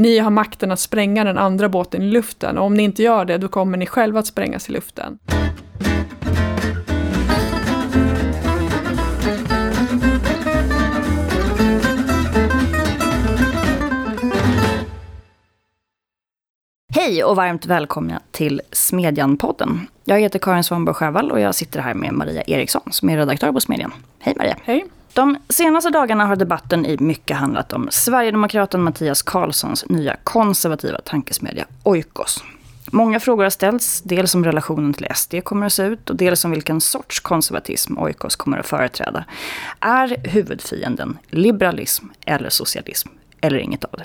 ni har makten att spränga den andra båten i luften och om ni inte gör det då kommer ni själva att sprängas i luften. Hej och varmt välkomna till Smedjan-podden. Jag heter Karin Svanborg Sjövall och jag sitter här med Maria Eriksson som är redaktör på Smedjan. Hej Maria! Hej! De senaste dagarna har debatten i mycket handlat om Sverigedemokraten Mattias Karlssons nya konservativa tankesmedja Oikos. Många frågor har ställts, dels om relationen till SD kommer att se ut och dels om vilken sorts konservatism Oikos kommer att företräda. Är huvudfienden liberalism eller socialism? Eller inget av det?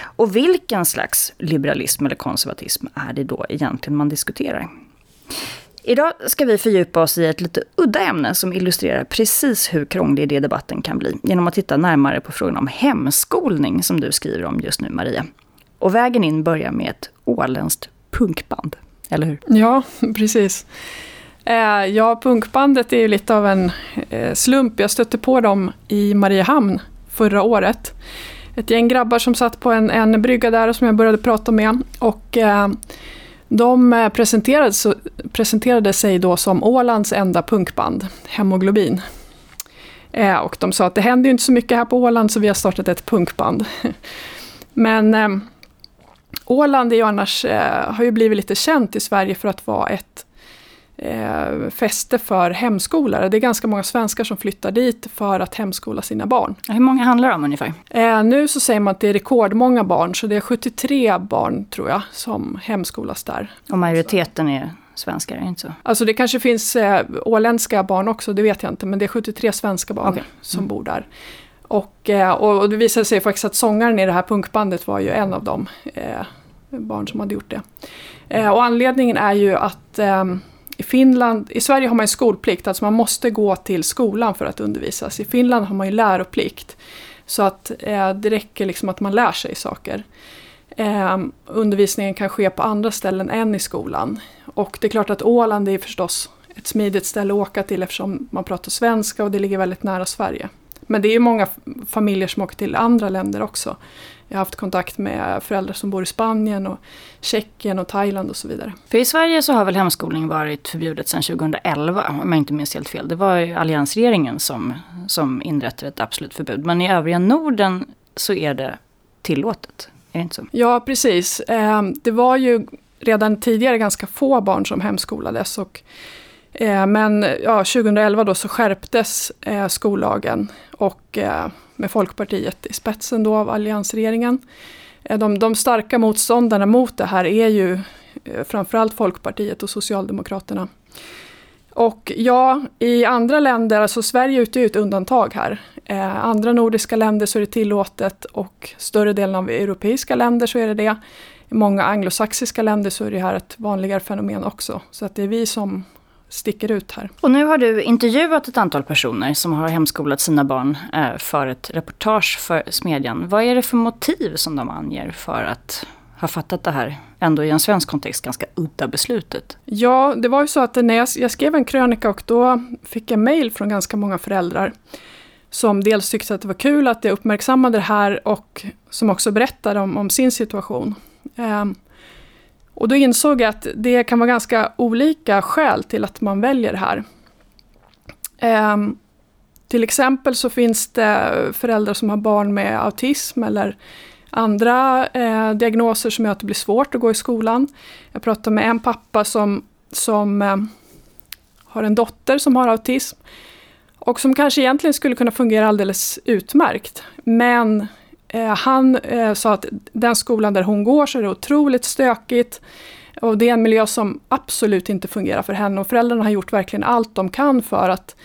Och vilken slags liberalism eller konservatism är det då egentligen man diskuterar? Idag ska vi fördjupa oss i ett lite udda ämne som illustrerar precis hur krånglig det debatten kan bli genom att titta närmare på frågan om hemskolning som du skriver om just nu Maria. Och vägen in börjar med ett åländskt punkband, eller hur? Ja, precis. Eh, ja, punkbandet är ju lite av en eh, slump. Jag stötte på dem i Mariehamn förra året ett gäng grabbar som satt på en, en brygga där som jag började prata med. Och eh, de eh, presenterade, presenterade sig då som Ålands enda punkband, Hemoglobin. Eh, och de sa att det händer ju inte så mycket här på Åland så vi har startat ett punkband. Men eh, Åland är ju annars, eh, har ju blivit lite känt i Sverige för att vara ett eh, fäste för hemskolare. Det är ganska många svenskar som flyttar dit för att hemskola sina barn. Hur många handlar det om ungefär? Eh, nu så säger man att det är rekordmånga barn, så det är 73 barn tror jag som hemskolas där. Och majoriteten är svenskar, är det inte så? Alltså det kanske finns eh, åländska barn också, det vet jag inte, men det är 73 svenska barn okay. som mm. bor där. Och, eh, och det visade sig faktiskt att sångaren i det här punkbandet var ju en av de eh, barn som hade gjort det. Eh, och anledningen är ju att ehm, i Finland, i Sverige har man ju skolplikt, alltså man måste gå till skolan för att undervisas. I Finland har man ju läroplikt. Så att eh, det räcker liksom att man lär sig saker. Eh, undervisningen kan ske på andra ställen än i skolan. Och det är klart att Åland är förstås ett smidigt ställe att åka till eftersom man pratar svenska och det ligger väldigt nära Sverige. Men det är ju många familjer som åker till andra länder också. Jag har haft kontakt med föräldrar som bor i Spanien och Tjeckien och Thailand och så vidare. För i Sverige så har väl hemskolning varit förbjudet sedan 2011 om jag inte minns helt fel. Det var ju alliansregeringen som, som inrättade ett absolut förbud. Men i övriga Norden så är det tillåtet. Är det inte så? Ja, precis. Ehm, det var ju redan tidigare ganska få barn som hemskolades. Och, eh, men ja, 2011 då så skärptes eh, skollagen. Och eh, med Folkpartiet i spetsen då av alliansregeringen. Eh, de, de starka motståndarna mot det här är ju eh, framförallt Folkpartiet och Socialdemokraterna. Och ja, i andra länder, alltså Sverige utgör ju ett undantag här. Eh, andra nordiska länder så är det tillåtet och större delen av europeiska länder så är det det. I många anglosaxiska länder så är det här ett vanligare fenomen också. Så att det är vi som sticker ut här. Och nu har du intervjuat ett antal personer som har hemskolat sina barn eh, för ett reportage för Smedjan. Vad är det för motiv som de anger för att ha fattat det här, ändå i en svensk kontext, ganska udda beslutet? Ja, det var ju så att när jag, jag skrev en krönika och då fick jag mejl från ganska många föräldrar som dels tyckte att det var kul att jag uppmärksammade det här och som också berättade om, om sin situation. Um, och då insåg jag att det kan vara ganska olika skäl till att man väljer det här. Um, till exempel så finns det föräldrar som har barn med autism eller andra eh, diagnoser som gör att det blir svårt att gå i skolan. Jag pratade med en pappa som, som eh, har en dotter som har autism och som kanske egentligen skulle kunna fungera alldeles utmärkt. Men Eh, han eh, sa att den skolan där hon går så är det otroligt stökigt. Och det är en miljö som absolut inte fungerar för henne. Och föräldrarna har gjort verkligen allt de kan för att,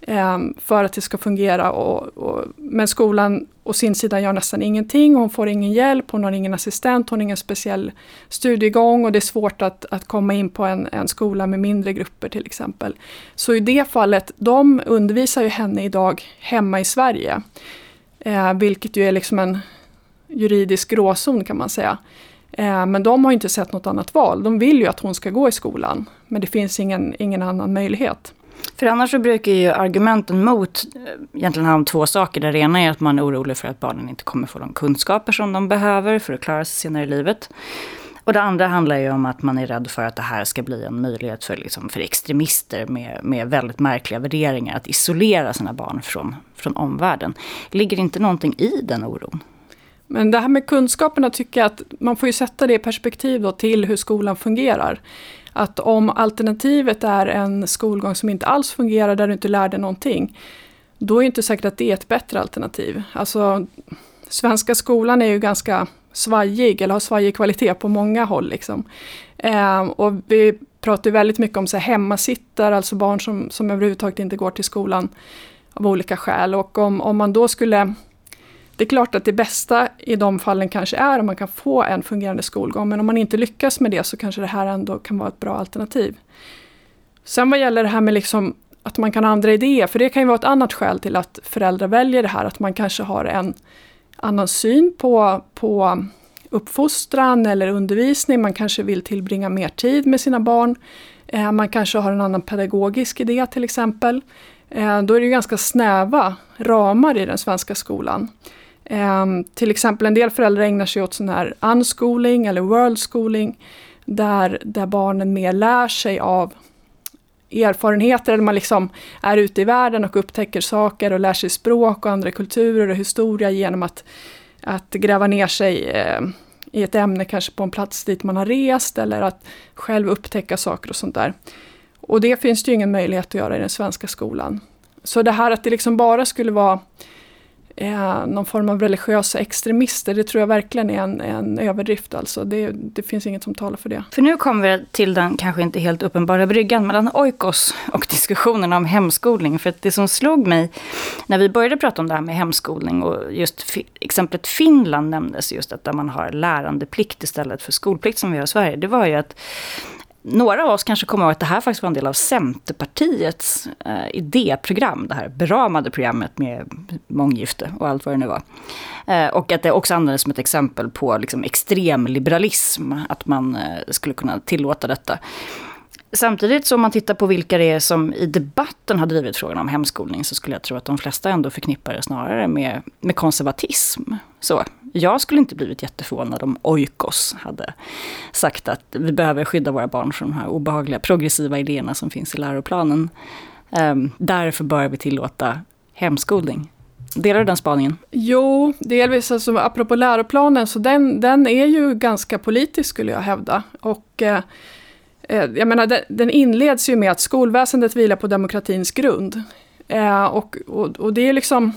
eh, för att det ska fungera. Och, och, men skolan å sin sida gör nästan ingenting. Hon får ingen hjälp, hon har ingen assistent, hon har ingen speciell studiegång och det är svårt att, att komma in på en, en skola med mindre grupper till exempel. Så i det fallet, de undervisar ju henne idag hemma i Sverige. Eh, vilket ju är liksom en juridisk gråzon kan man säga. Eh, men de har inte sett något annat val. De vill ju att hon ska gå i skolan. Men det finns ingen, ingen annan möjlighet. För annars så brukar ju argumenten mot eh, egentligen handla om två saker. Det ena är att man är orolig för att barnen inte kommer få de kunskaper som de behöver för att klara sig senare i livet. Och det andra handlar ju om att man är rädd för att det här ska bli en möjlighet för, liksom, för extremister med, med väldigt märkliga värderingar att isolera sina barn från, från omvärlden. Ligger inte någonting i den oron? Men det här med kunskaperna tycker jag att man får ju sätta det i perspektiv då till hur skolan fungerar. Att om alternativet är en skolgång som inte alls fungerar, där du inte lär dig någonting, då är det inte säkert att det är ett bättre alternativ. Alltså, svenska skolan är ju ganska svajig, eller har svajig kvalitet på många håll. Liksom. Eh, och vi pratar väldigt mycket om så här, hemmasittare, alltså barn som, som överhuvudtaget inte går till skolan av olika skäl. Och om, om man då skulle det är klart att det bästa i de fallen kanske är om man kan få en fungerande skolgång, men om man inte lyckas med det så kanske det här ändå kan vara ett bra alternativ. Sen vad gäller det här med liksom att man kan ha andra idéer, för det kan ju vara ett annat skäl till att föräldrar väljer det här, att man kanske har en annan syn på, på uppfostran eller undervisning, man kanske vill tillbringa mer tid med sina barn, eh, man kanske har en annan pedagogisk idé till exempel. Eh, då är det ju ganska snäva ramar i den svenska skolan. Eh, till exempel en del föräldrar ägnar sig åt sån här unschooling eller worldschooling där, där barnen mer lär sig av erfarenheter, eller man liksom är ute i världen och upptäcker saker och lär sig språk och andra kulturer och historia genom att, att gräva ner sig eh, i ett ämne, kanske på en plats dit man har rest eller att själv upptäcka saker och sånt där. Och det finns det ju ingen möjlighet att göra i den svenska skolan. Så det här att det liksom bara skulle vara eh, någon form av religiösa extremister, det tror jag verkligen är en, en överdrift. Alltså. Det, det, finns inget som talar för det. För nu kommer vi till den kanske inte helt uppenbara bryggan mellan oikos och diskussionen om hemskolning. För det som slog mig när vi började prata om det här med hemskolning och just exemplet Finland nämndes, just att där man har lärandeplikt istället för skolplikt som vi har i Sverige, det var ju att några av oss kanske kommer ihåg att det här faktiskt var en del av Centerpartiets eh, idéprogram. Det här beramade programmet med månggifte och allt vad det nu var. Eh, och att det också användes som ett exempel på liksom, extrem liberalism. Att man eh, skulle kunna tillåta detta. Samtidigt så om man tittar på vilka det är som i debatten har drivit frågan om hemskolning så skulle jag tro att de flesta ändå förknippar det snarare med, med konservatism. Så jag skulle inte blivit jätteförvånad om Oikos hade sagt att vi behöver skydda våra barn från de här obehagliga progressiva idéerna som finns i läroplanen. Um, därför bör vi tillåta hemskolning. Delar du den spaningen? Jo, delvis. Alltså, apropå läroplanen, så den, den är ju ganska politisk skulle jag hävda. Och eh, eh jag menar, den inleds ju med att skolväsendet vilar på demokratins grund. Eh, och, och, och det är liksom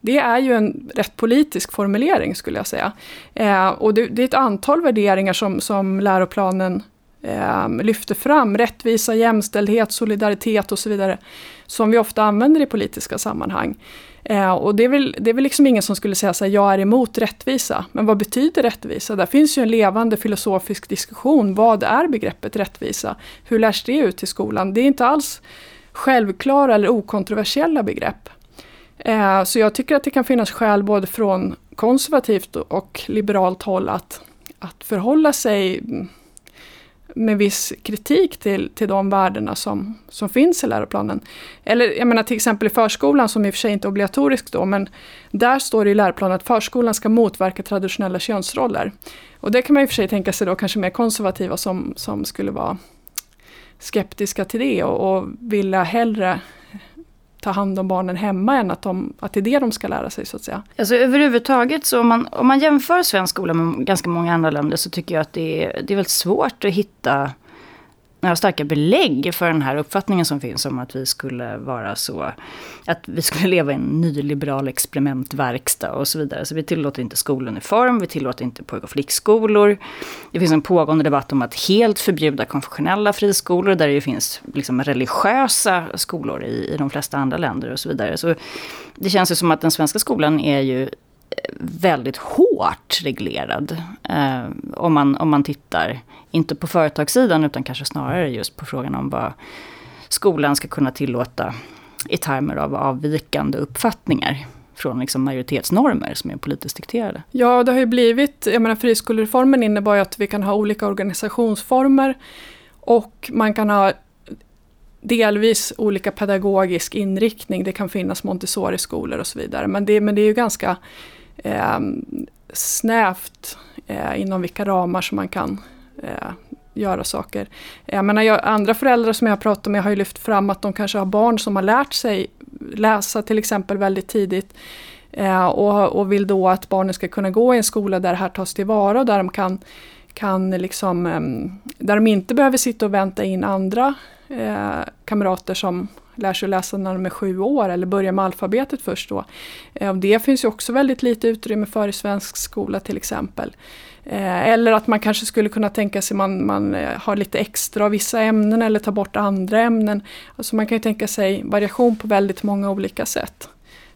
det är ju en rätt politisk formulering skulle jag säga. Eh, och det, det, är ett antal värderingar som, som läroplanen eh, lyfter fram. Rättvisa, jämställdhet, solidaritet och så vidare. Som vi ofta använder i politiska sammanhang. Eh, och det är, väl, det är väl liksom ingen som skulle säga att jag är emot rättvisa. Men vad betyder rättvisa? Där finns ju en levande filosofisk diskussion. Vad är begreppet rättvisa? Hur lärs det ut i skolan? Det är inte alls självklara eller okontroversiella begrepp. Eh, så jag tycker att det kan finnas skäl både från konservativt och liberalt håll att, att förhålla sig med viss kritik till, till de värdena som, som finns i läroplanen. Eller jag menar till exempel i förskolan som i och för sig inte är obligatorisk då, men där står det i läroplanen att förskolan ska motverka traditionella könsroller. Och det kan man i och för sig tänka sig då kanske mer konservativa som, som skulle vara skeptiska till det och, och vilja hellre ta hand om barnen hemma än att, de, att det är det de ska lära sig så att säga. Alltså överhuvudtaget så om man, om man jämför svensk skola med ganska många andra länder så tycker jag att det är, det är väldigt svårt att hitta några starka belägg för den här uppfattningen som finns om att vi skulle vara så, att vi skulle leva i en nyliberal experimentverkstad och så vidare. Så vi tillåter inte skoluniform, vi tillåter inte pojk och flickskolor. Det finns en pågående debatt om att helt förbjuda konfessionella friskolor, där det finns liksom religiösa skolor i, i de flesta andra länder och så vidare. Så det känns ju som att den svenska skolan är ju väldigt hårt reglerad. Eh, om, man, om man tittar, inte på företagssidan utan kanske snarare just på frågan om vad skolan ska kunna tillåta i termer av avvikande uppfattningar från liksom majoritetsnormer som är politiskt dikterade. Ja, det har ju blivit, jag menar friskolereformen innebar ju att vi kan ha olika organisationsformer och man kan ha delvis olika pedagogisk inriktning. Det kan finnas Montessori-skolor och så vidare. Men det, men det är ju ganska eh, snävt eh, inom vilka ramar som man kan eh, göra saker. Jag menar, jag, andra föräldrar som jag har pratat med har ju lyft fram att de kanske har barn som har lärt sig läsa till exempel väldigt tidigt. Eh, och, och vill då att barnen ska kunna gå i en skola där det här tas tillvara och där de kan, kan liksom, eh, där de inte behöver sitta och vänta in andra eh, kamrater som lär sig läsa när de är sju år eller börjar med alfabetet först då. Eh, det finns ju också väldigt lite utrymme för i svensk skola till exempel. Eh, eller att man kanske skulle kunna tänka sig man, man eh, har lite extra av vissa ämnen eller tar bort andra ämnen. Alltså man kan ju tänka sig variation på väldigt många olika sätt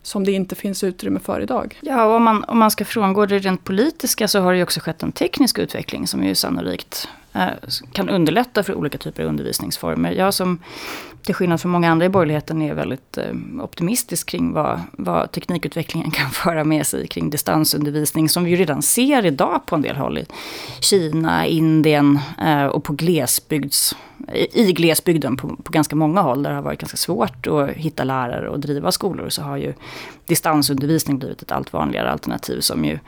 som det inte finns utrymme för idag. Ja, och om man, om man ska frångå det rent politiska så har det ju också skett en teknisk utveckling som ju sannolikt Eh, kan underlätta för olika typer av undervisningsformer. Jag som till skillnad från många andra i borgerligheten är väldigt eh, optimistisk kring vad, vad teknikutvecklingen kan föra med sig kring distansundervisning som vi ju redan ser idag på en del håll i Kina, Indien eh, och på glesbygds, i glesbygden på, på ganska många håll där det har varit ganska svårt att hitta lärare och driva skolor så har ju distansundervisning blivit ett allt vanligare alternativ som ju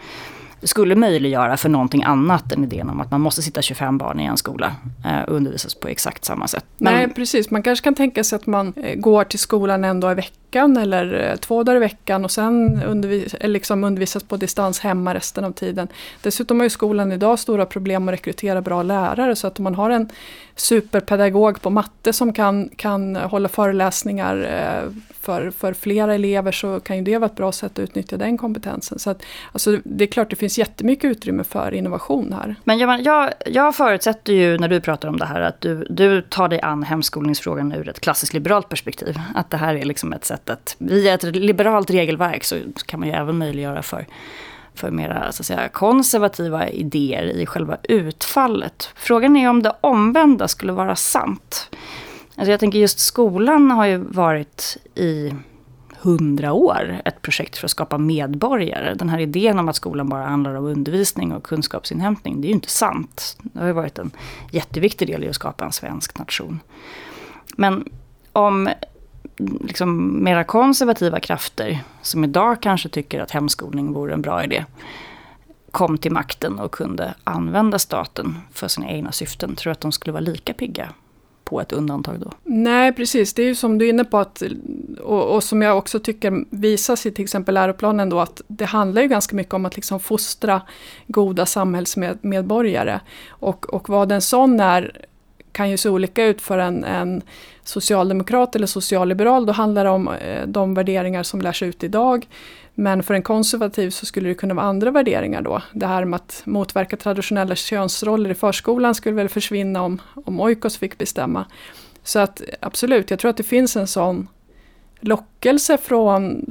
skulle möjliggöra för någonting annat än idén om att man måste sitta 25 barn i en skola eh, och undervisas på exakt samma sätt. Men, Nej, precis. Man kanske kan tänka sig att man eh, går till skolan en dag i veckan eller eh, två dagar i veckan och sen undervis liksom undervisas på distans hemma resten av tiden. Dessutom har ju skolan idag stora problem att rekrytera bra lärare så att om man har en superpedagog på matte som kan, kan hålla föreläsningar eh, för, för flera elever så kan ju det vara ett bra sätt att utnyttja den kompetensen. Så att, alltså, det är klart det finns jättemycket utrymme för innovation här. Men jag, jag, jag förutsätter ju när du pratar om det här att du, du tar dig an hemskolningsfrågan ur ett klassiskt liberalt perspektiv. Att det här är liksom ett sätt att via ett liberalt regelverk så kan man ju även möjliggöra för för mera så att säga, konservativa idéer i själva utfallet. Frågan är om det omvända skulle vara sant. Alltså jag tänker just skolan har ju varit i hundra år ett projekt för att skapa medborgare. Den här idén om att skolan bara handlar om undervisning och kunskapsinhämtning, det är ju inte sant. Det har ju varit en jätteviktig del i att skapa en svensk nation. Men om liksom mera konservativa krafter, som idag kanske tycker att hemskolning vore en bra idé, kom till makten och kunde använda staten för sina egna syften, tror att de skulle vara lika pigga på ett undantag då? Nej, precis. Det är ju som du är inne på, att, och, och, som jag också tycker visas i till exempel läroplanen då, att det handlar ju ganska mycket om att liksom fostra goda samhällsmedborgare. Och, och vad en sån är kan ju se olika ut för en, en socialdemokrat eller socialliberal. Då handlar det om eh, de värderingar som lärs ut idag. Men för en konservativ så skulle det kunna vara andra värderingar då. Det här med att motverka traditionella könsroller i förskolan skulle väl försvinna om, om Oikos fick bestämma. Så att absolut, jag tror att det finns en sån lockelse från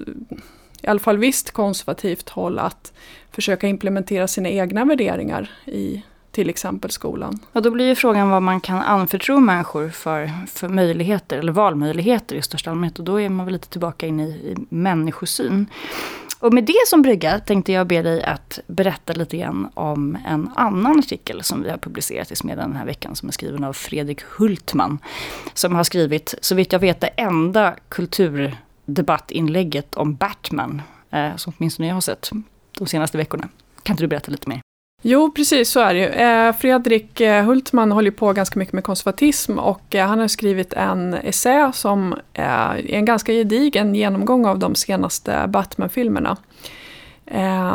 i alla fall visst konservativt håll att försöka implementera sina egna värderingar i till exempel skolan. Ja, då blir ju frågan vad man kan anförtro människor för, för möjligheter eller valmöjligheter i största allmänhet. Och då är man väl lite tillbaka in i, i människosyn. Och med det som brygga tänkte jag be dig att berätta lite grann om en annan artikel som vi har publicerat i Smedjan den här veckan som är skriven av Fredrik Hultman. Som har skrivit, så vitt jag vet, det enda kulturdebattinlägget om Batman eh, som åtminstone jag har sett de senaste veckorna. Kan inte du berätta lite mer? Jo, precis så är det ju. Eh, Fredrik eh, Hultman håller på ganska mycket med konservatism och eh, han har skrivit en essä som är en ganska gedigen genomgång av de senaste Batman-filmerna.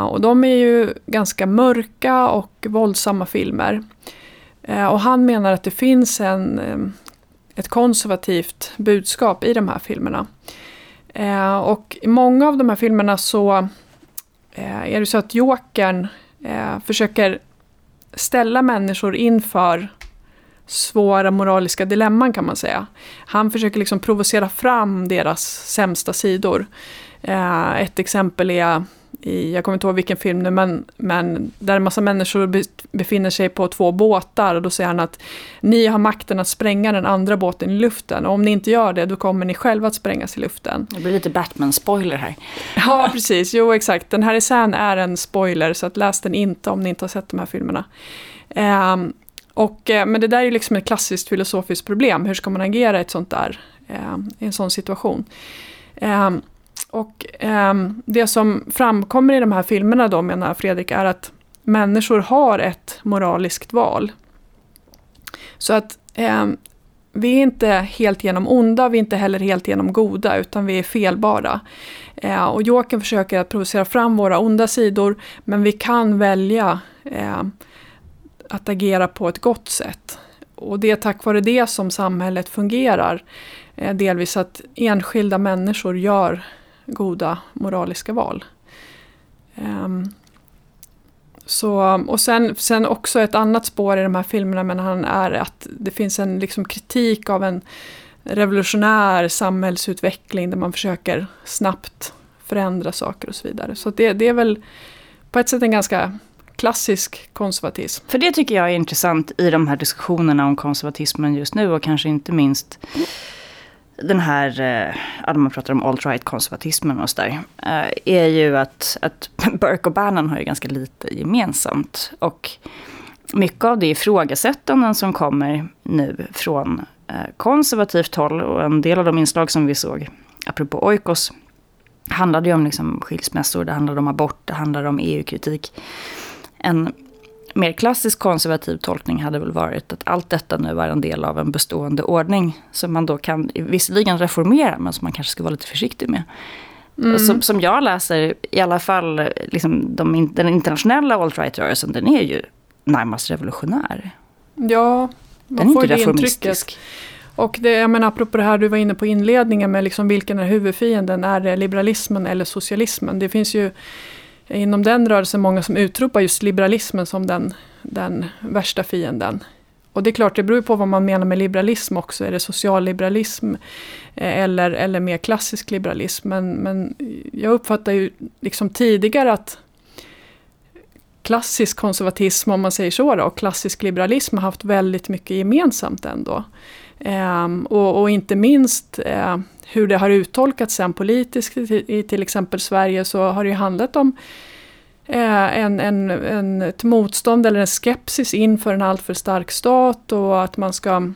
Och de är ju ganska mörka och våldsamma filmer. Och han menar att det finns en, ett konservativt budskap i de här filmerna. Och i många av de här filmerna så är det så att Jokern eh, försöker ställa människor inför svåra moraliska dilemman kan man säga. Han försöker liksom provocera fram deras sämsta sidor. Eh, ett exempel är i, jag kommer inte ihåg vilken film nu, men, men där en massa människor befinner sig på två båtar och då säger han att ni har makten att spränga den andra båten i luften och om ni inte gör det då kommer ni själva att sprängas i luften. Det blir lite Batman-spoiler här. Ja, precis. Jo, exakt. Den här essän är en spoiler så att läs den inte om ni inte har sett de här filmerna. Um, och, eh, men det där är liksom ett klassiskt filosofiskt problem. Hur ska man agera i, ett sånt där, eh, i en sån situation? Eh, och eh, det som framkommer i de här filmerna då, menar Fredrik, är att människor har ett moraliskt val. Så att eh, vi är inte helt genom onda, vi är inte heller helt genom goda, utan vi är felbara. Eh, och Jokern försöker att provocera fram våra onda sidor, men vi kan välja eh, att agera på ett gott sätt. Och det är tack vare det som samhället fungerar. Eh, delvis att enskilda människor gör goda moraliska val. Um, så, och sen, sen också ett annat spår i de här filmerna men han är att det finns en liksom kritik av en revolutionär samhällsutveckling där man försöker snabbt förändra saker och så vidare. Så det, det är väl på ett sätt en ganska klassisk konservatism. För det tycker jag är intressant i de här diskussionerna om konservatismen just nu och kanske inte minst den här, eh, man pratar om alt-right-konservatismen och sådär, eh, är ju att, att Burke och Bannon har ju ganska lite gemensamt. Och mycket av det ifrågasättanden som kommer nu från eh, konservativt håll och en del av de inslag som vi såg, apropå Oikos, handlade ju om liksom skilsmässor, det handlade om abort, det handlade om EU-kritik. En mer klassisk konservativ tolkning hade väl varit att allt detta nu är en del av en bestående ordning. Som man då kan visserligen reformera, men som man kanske ska vara lite försiktig med. Mm. Som, som jag läser, i alla fall liksom de, den internationella alt-right-rörelsen, den är ju närmast revolutionär. Ja, man den är får inte reformistisk. Och det, jag menar, apropå det här du var inne på inledningen med liksom vilken är huvudfienden, är det liberalismen eller socialismen? Det finns ju inom den rörelsen många som utropar just liberalismen som den, den värsta fienden. Och det är klart, det beror på vad man menar med liberalism också. Är det socialliberalism eh, eller, eller mer klassisk liberalism? Men, men jag uppfattar ju liksom tidigare att klassisk konservatism, om man säger så, då, och klassisk liberalism har haft väldigt mycket gemensamt ändå. Ehm, och, och, inte minst eh, hur det har uttolkats sen politiskt i, till exempel Sverige så har det ju handlat om eh, en, en, en, ett motstånd eller en skepsis inför en alltför stark stat och att man ska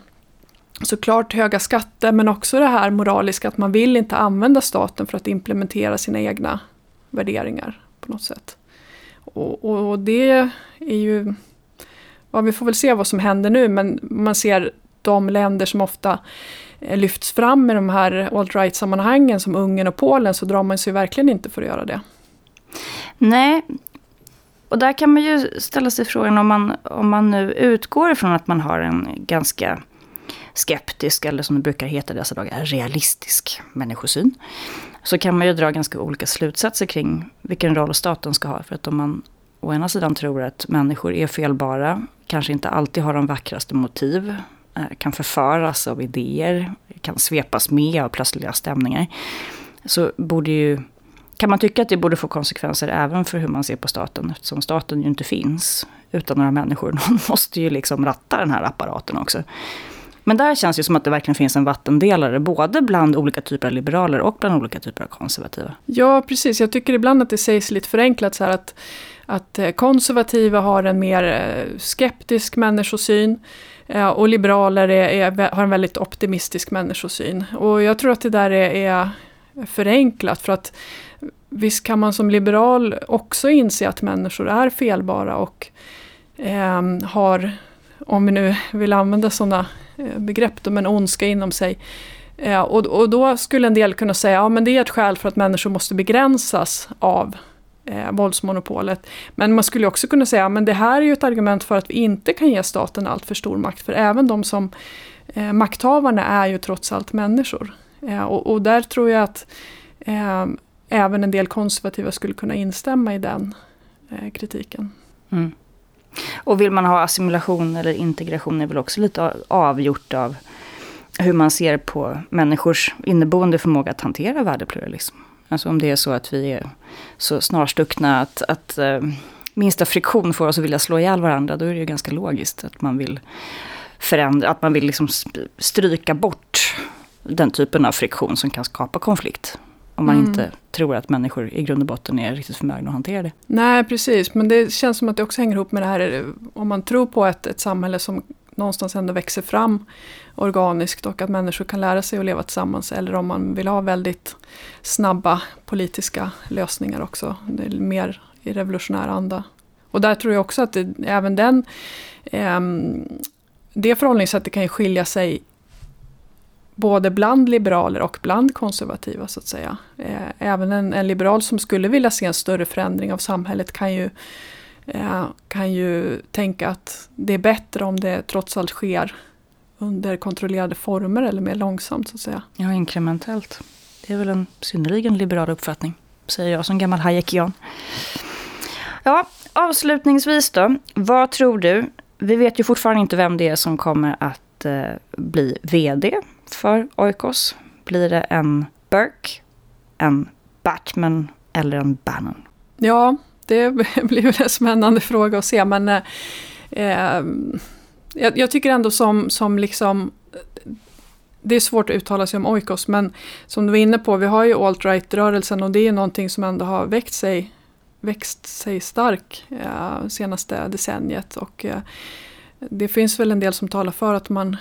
såklart höga skatter men också det här moraliska att man vill inte använda staten för att implementera sina egna värderingar på något sätt. Och, och det är ju, ja, vi får väl se vad som händer nu men man ser de länder som ofta eh, lyfts fram i de här alt-right-sammanhangen som Ungern och Polen så drar man sig verkligen inte för att göra det. Nej, och där kan man ju ställa sig frågan om man, om man nu utgår ifrån att man har en ganska skeptisk, eller som det brukar heta dessa dagar, realistisk människosyn. Så kan man ju dra ganska olika slutsatser kring vilken roll staten ska ha. För att om man å ena sidan tror att människor är felbara, kanske inte alltid har de vackraste motiv, Eh, kan förföras av idéer, kan svepas med av plötsliga stämningar. Så borde ju, kan man tycka att det borde få konsekvenser även för hur man ser på staten, eftersom staten ju inte finns utan några människor. Någon måste ju liksom ratta den här apparaten också. Men där känns det som att det verkligen finns en vattendelare, både bland olika typer av liberaler och bland olika typer av konservativa. Ja, precis. Jag tycker ibland att det sägs lite förenklat så här att, att eh, konservativa har en mer eh, skeptisk människosyn. Eh, och liberaler är, är, har en väldigt optimistisk människosyn. Och jag tror att det där är, är förenklat för att visst kan man som liberal också inse att människor är felbara och eh, har, om vi nu vill använda sådana begrepp, då, men ondska inom sig. Eh, och, och då skulle en del kunna säga, ja men det är ett skäl för att människor måste begränsas av eh, våldsmonopolet. Men man skulle också kunna säga att det här är ju ett argument för att vi inte kan ge staten allt för stor makt. För även de som eh, makthavarna är ju trots allt människor. Eh, och, och, där tror jag att eh, även en del konservativa skulle kunna instämma i den eh, kritiken. Mm. Och vill man ha assimilation eller integration är väl också lite avgjort av hur man ser på människors inneboende förmåga att hantera värdepluralism. Alltså om det är så att vi är så snarstuckna att, att äh, minsta friktion får oss att vilja slå ihjäl varandra, då är det ju ganska logiskt att man vill förändra, att man vill liksom stryka bort den typen av friktion som kan skapa konflikt. Om man Mm. inte tror att människor i grund och botten är riktigt förmögna att hantera det. Nej, precis. Men det känns som att det också hänger ihop med det här, eh, om man tror på ett, ett samhälle som någonstans ändå växer fram organiskt och att människor kan lära sig att leva tillsammans. Eller om man vill ha väldigt snabba politiska lösningar också. Mer i revolutionär anda. Och där tror jag också att det, även den, eh, det förhållningssättet kan ju skilja sig både bland liberaler och bland konservativa så att säga. Eh, Även en, en liberal som skulle vilja se en större förändring av samhället kan ju, kan ju tänka att det är bättre om det trots allt sker under kontrollerade former eller mer långsamt så att säga. Ja, inkrementellt. Det är väl en synnerligen liberal uppfattning, säger jag som gammal hayekian. Ja, avslutningsvis då. Vad tror du? Vi vet ju fortfarande inte vem det är som kommer att eh, bli vd för Oikos. Blir det en Burke, en Batman eller en Bannon? Ja, det blir väl en spännande fråga att se men eh, ehm, jag, jag tycker ändå som, som liksom det är svårt att uttala sig om Oikos men som du var inne på, vi har ju alt-right-rörelsen och det är ju någonting som ändå har växt sig, växt sig stark eh, senaste decenniet och eh, det finns väl en del som talar för att man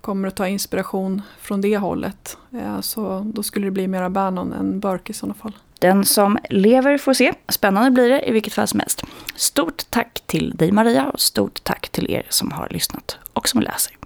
kommer att ta inspiration från det hållet. Eh, så då skulle det bli mera Bannon än Burke i sådana fall. Den som lever får se. Spännande blir det i vilket fall som helst. Stort tack till dig Maria och stort tack till er som har lyssnat och som läser.